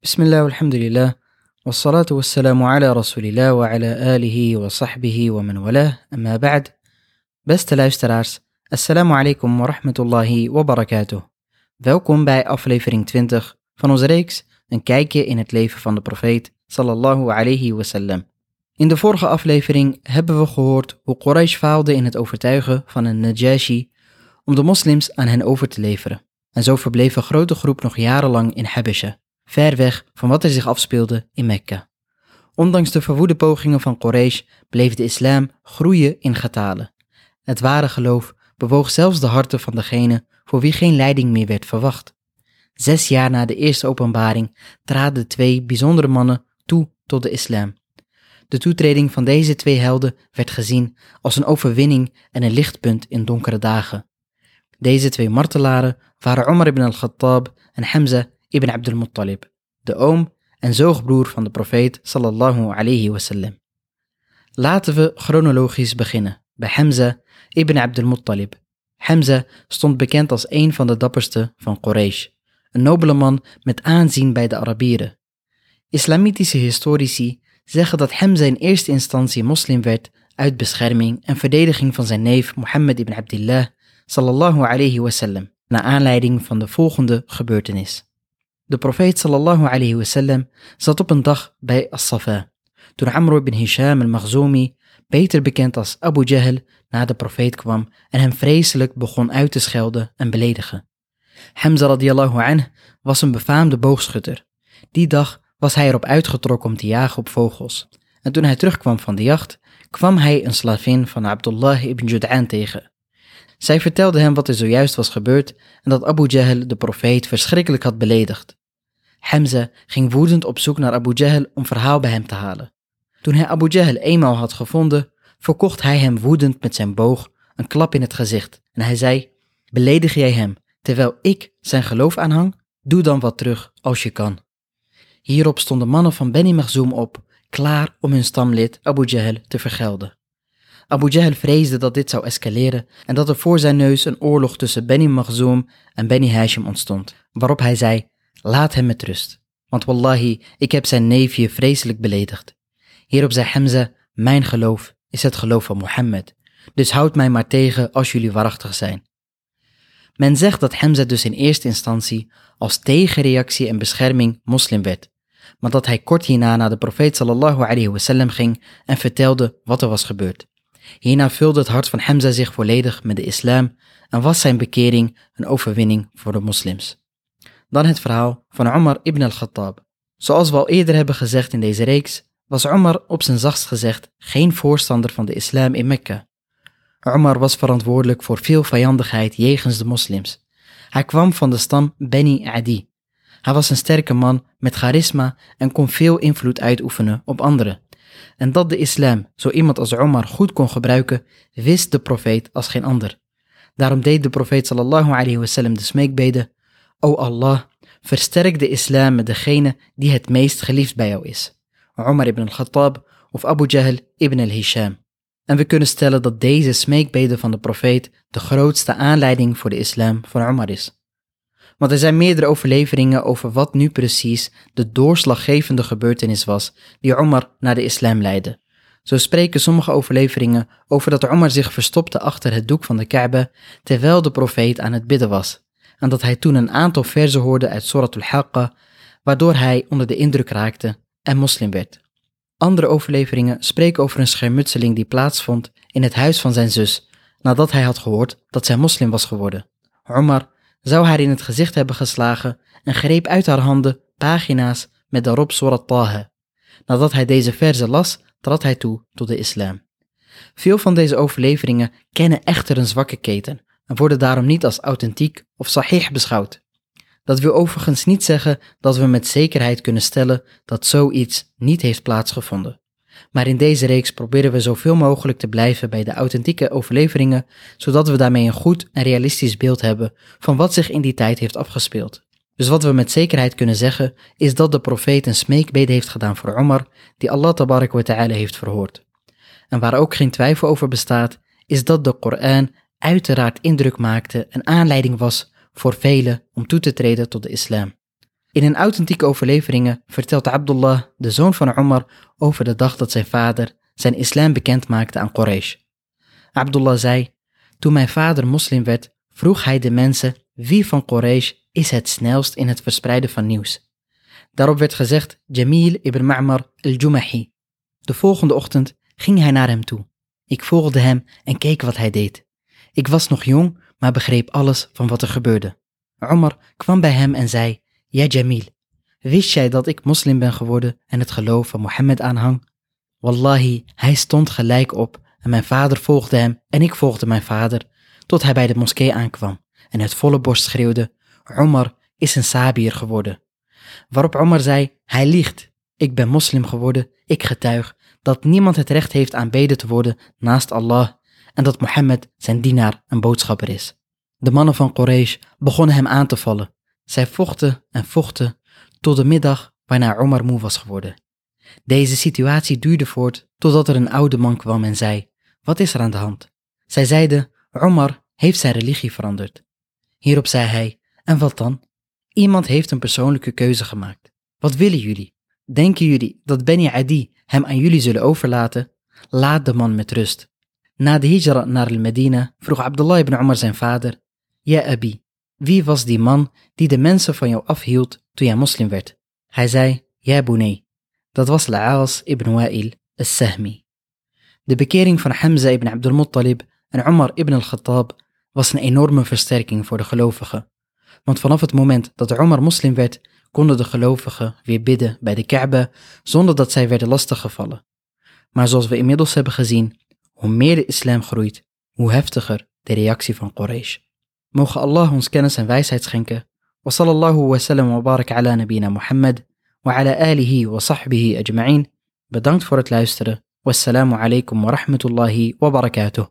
Bismillah, alhamdulillah, wassalatu wassalamu ala rasulillah wa ala alihi wa sahbihi wa man walah, amma ba'd. Beste luisteraars, assalamu alaikum wa rahmatullahi wa. Welkom bij aflevering 20 van onze reeks Een kijkje in het leven van de profeet sallallahu alayhi wasallam. In de vorige aflevering hebben we gehoord hoe Quraysh faalde in het overtuigen van een Najashi om de moslims aan hen over te leveren. En zo verbleef een grote groep nog jarenlang in Habesha, ver weg van wat er zich afspeelde in Mekka. Ondanks de verwoede pogingen van Quraysh bleef de islam groeien in getalen. Het ware geloof bewoog zelfs de harten van degenen voor wie geen leiding meer werd verwacht. Zes jaar na de eerste openbaring traden twee bijzondere mannen toe tot de islam. De toetreding van deze twee helden werd gezien als een overwinning en een lichtpunt in donkere dagen. Deze twee martelaren waren Omar ibn al-Khattab en Hamza ibn Abdul Muttalib, de oom en zoogbroer van de profeet sallallahu alayhi wasallam. Laten we chronologisch beginnen bij Hamza ibn Abdul Muttalib. Hamza stond bekend als een van de dapperste van Quraysh, een nobele man met aanzien bij de Arabieren. Islamitische historici zeggen dat Hamza in eerste instantie moslim werd uit bescherming en verdediging van zijn neef Mohammed ibn Abdullah sallallahu alayhi wasallam, naar aanleiding van de volgende gebeurtenis. De profeet sallallahu alayhi wasallam zat op een dag bij As-Safa, toen Amr ibn Hisham al-Maghzoumi, beter bekend als Abu Jahl, naar de profeet kwam en hem vreselijk begon uit te schelden en beledigen. Hamza radiallahu anh was een befaamde boogschutter. Die dag was hij erop uitgetrokken om te jagen op vogels. En toen hij terugkwam van de jacht, kwam hij een slavin van Abdullah ibn Jud'an tegen. Zij vertelde hem wat er zojuist was gebeurd en dat Abu Jahl de profeet verschrikkelijk had beledigd. Hamza ging woedend op zoek naar Abu Jahl om verhaal bij hem te halen. Toen hij Abu Jahl eenmaal had gevonden, verkocht hij hem woedend met zijn boog een klap in het gezicht en hij zei, beledig jij hem terwijl ik zijn geloof aanhang? Doe dan wat terug als je kan. Hierop stonden mannen van Beni Makhzoum op, klaar om hun stamlid Abu Jahl te vergelden. Abu Jahl vreesde dat dit zou escaleren en dat er voor zijn neus een oorlog tussen Beni Makhzoum en Beni Hashim ontstond, waarop hij zei, laat hem met rust, want wallahi, ik heb zijn neefje vreselijk beledigd. Hierop zei Hamza, mijn geloof is het geloof van Mohammed, dus houd mij maar tegen als jullie waarachtig zijn. Men zegt dat Hamza dus in eerste instantie als tegenreactie en bescherming moslim werd, maar dat hij kort hierna naar de profeet sallallahu alayhi wasallam ging en vertelde wat er was gebeurd. Hierna vulde het hart van Hamza zich volledig met de islam en was zijn bekering een overwinning voor de moslims. Dan het verhaal van Omar ibn al-Khattab. Zoals we al eerder hebben gezegd in deze reeks, was Omar op zijn zachtst gezegd geen voorstander van de islam in Mekka. Omar was verantwoordelijk voor veel vijandigheid jegens de moslims. Hij kwam van de stam Beni Adi. Hij was een sterke man met charisma en kon veel invloed uitoefenen op anderen. En dat de islam zo iemand als Omar goed kon gebruiken, wist de profeet als geen ander. Daarom deed de profeet sallallahu alayhi wasallam de smeekbeden, O Allah, versterk de islam met degene die het meest geliefd bij jou is. Omar ibn al-Khattab of Abu Jahl ibn al-Hisham. En we kunnen stellen dat deze smeekbeden van de profeet de grootste aanleiding voor de islam van Omar is. Want er zijn meerdere overleveringen over wat nu precies de doorslaggevende gebeurtenis was die Omar naar de islam leidde. Zo spreken sommige overleveringen over dat Omar zich verstopte achter het doek van de Kaaba terwijl de profeet aan het bidden was, en dat hij toen een aantal verzen hoorde uit Surat al-Haqqa, waardoor hij onder de indruk raakte en moslim werd. Andere overleveringen spreken over een schermutseling die plaatsvond in het huis van zijn zus, nadat hij had gehoord dat zij moslim was geworden. Omar zou haar in het gezicht hebben geslagen en greep uit haar handen pagina's met daarop Surat Taha. Nadat hij deze verzen las, trad hij toe tot de islam. Veel van deze overleveringen kennen echter een zwakke keten en worden daarom niet als authentiek of sahih beschouwd. Dat wil overigens niet zeggen dat we met zekerheid kunnen stellen dat zoiets niet heeft plaatsgevonden. Maar in deze reeks proberen we zoveel mogelijk te blijven bij de authentieke overleveringen, zodat we daarmee een goed en realistisch beeld hebben van wat zich in die tijd heeft afgespeeld. Dus wat we met zekerheid kunnen zeggen, is dat de profeet een smeekbede heeft gedaan voor Omar, die Allah tabarak wa ta'ala heeft verhoord. En waar ook geen twijfel over bestaat, is dat de Koran uiteraard indruk maakte en aanleiding was voor velen om toe te treden tot de islam. In een authentieke overleveringen vertelt Abdullah, de zoon van Omar, over de dag dat zijn vader zijn islam bekend maakte aan Quraysh. Abdullah zei, toen mijn vader moslim werd, vroeg hij de mensen wie van Quraysh is het snelst in het verspreiden van nieuws. Daarop werd gezegd Jamil ibn Ma'mar al-Jumahi. De volgende ochtend ging hij naar hem toe. Ik volgde hem en keek wat hij deed. Ik was nog jong, maar begreep alles van wat er gebeurde. Omar kwam bij hem en zei, Ja Jamil, wist jij dat ik moslim ben geworden en het geloof van Mohammed aanhang? Wallahi, hij stond gelijk op en mijn vader volgde hem en ik volgde mijn vader, tot hij bij de moskee aankwam en het volle borst schreeuwde, Omar is een Sabier geworden. Waarop Omar zei, hij liegt, ik ben moslim geworden, ik getuig dat niemand het recht heeft aanbeden te worden naast Allah en dat Mohammed zijn dienaar en boodschapper is. De mannen van Quraysh begonnen hem aan te vallen. Zij vochten en vochten tot de middag waarna Omar moe was geworden. Deze situatie duurde voort totdat er een oude man kwam en zei, wat is er aan de hand? Zij zeiden, Omar heeft zijn religie veranderd. Hierop zei hij, en wat dan? Iemand heeft een persoonlijke keuze gemaakt. Wat willen jullie? Denken jullie dat Beni Adi hem aan jullie zullen overlaten? Laat de man met rust. Na de hijra naar Medina vroeg Abdullah ibn Omar zijn vader, Ja Abi, wie was die man die de mensen van jou afhield toen jij moslim werd? Hij zei, Ja Bunay, dat was La'as ibn Wa'il al-Sahmi. De bekering van Hamza ibn Abdul Muttalib en Omar ibn al-Khattab was een enorme versterking voor de gelovigen. Want vanaf het moment dat Omar moslim werd, konden de gelovigen weer bidden bij de Kaaba zonder dat zij werden lastiggevallen. Maar zoals we inmiddels hebben gezien, hoe meer de islam groeit, hoe heftiger de reactie van Quraysh. Mogen Allah ons kennis en wijsheid schenken. Wa sallallahu wa sallam wa ala nabina Muhammad wa ala alihi wa sahbihi ajma'in. Bedankt voor het luisteren. Wassalamu alaikum wa rahmatullahi wa barakatuh.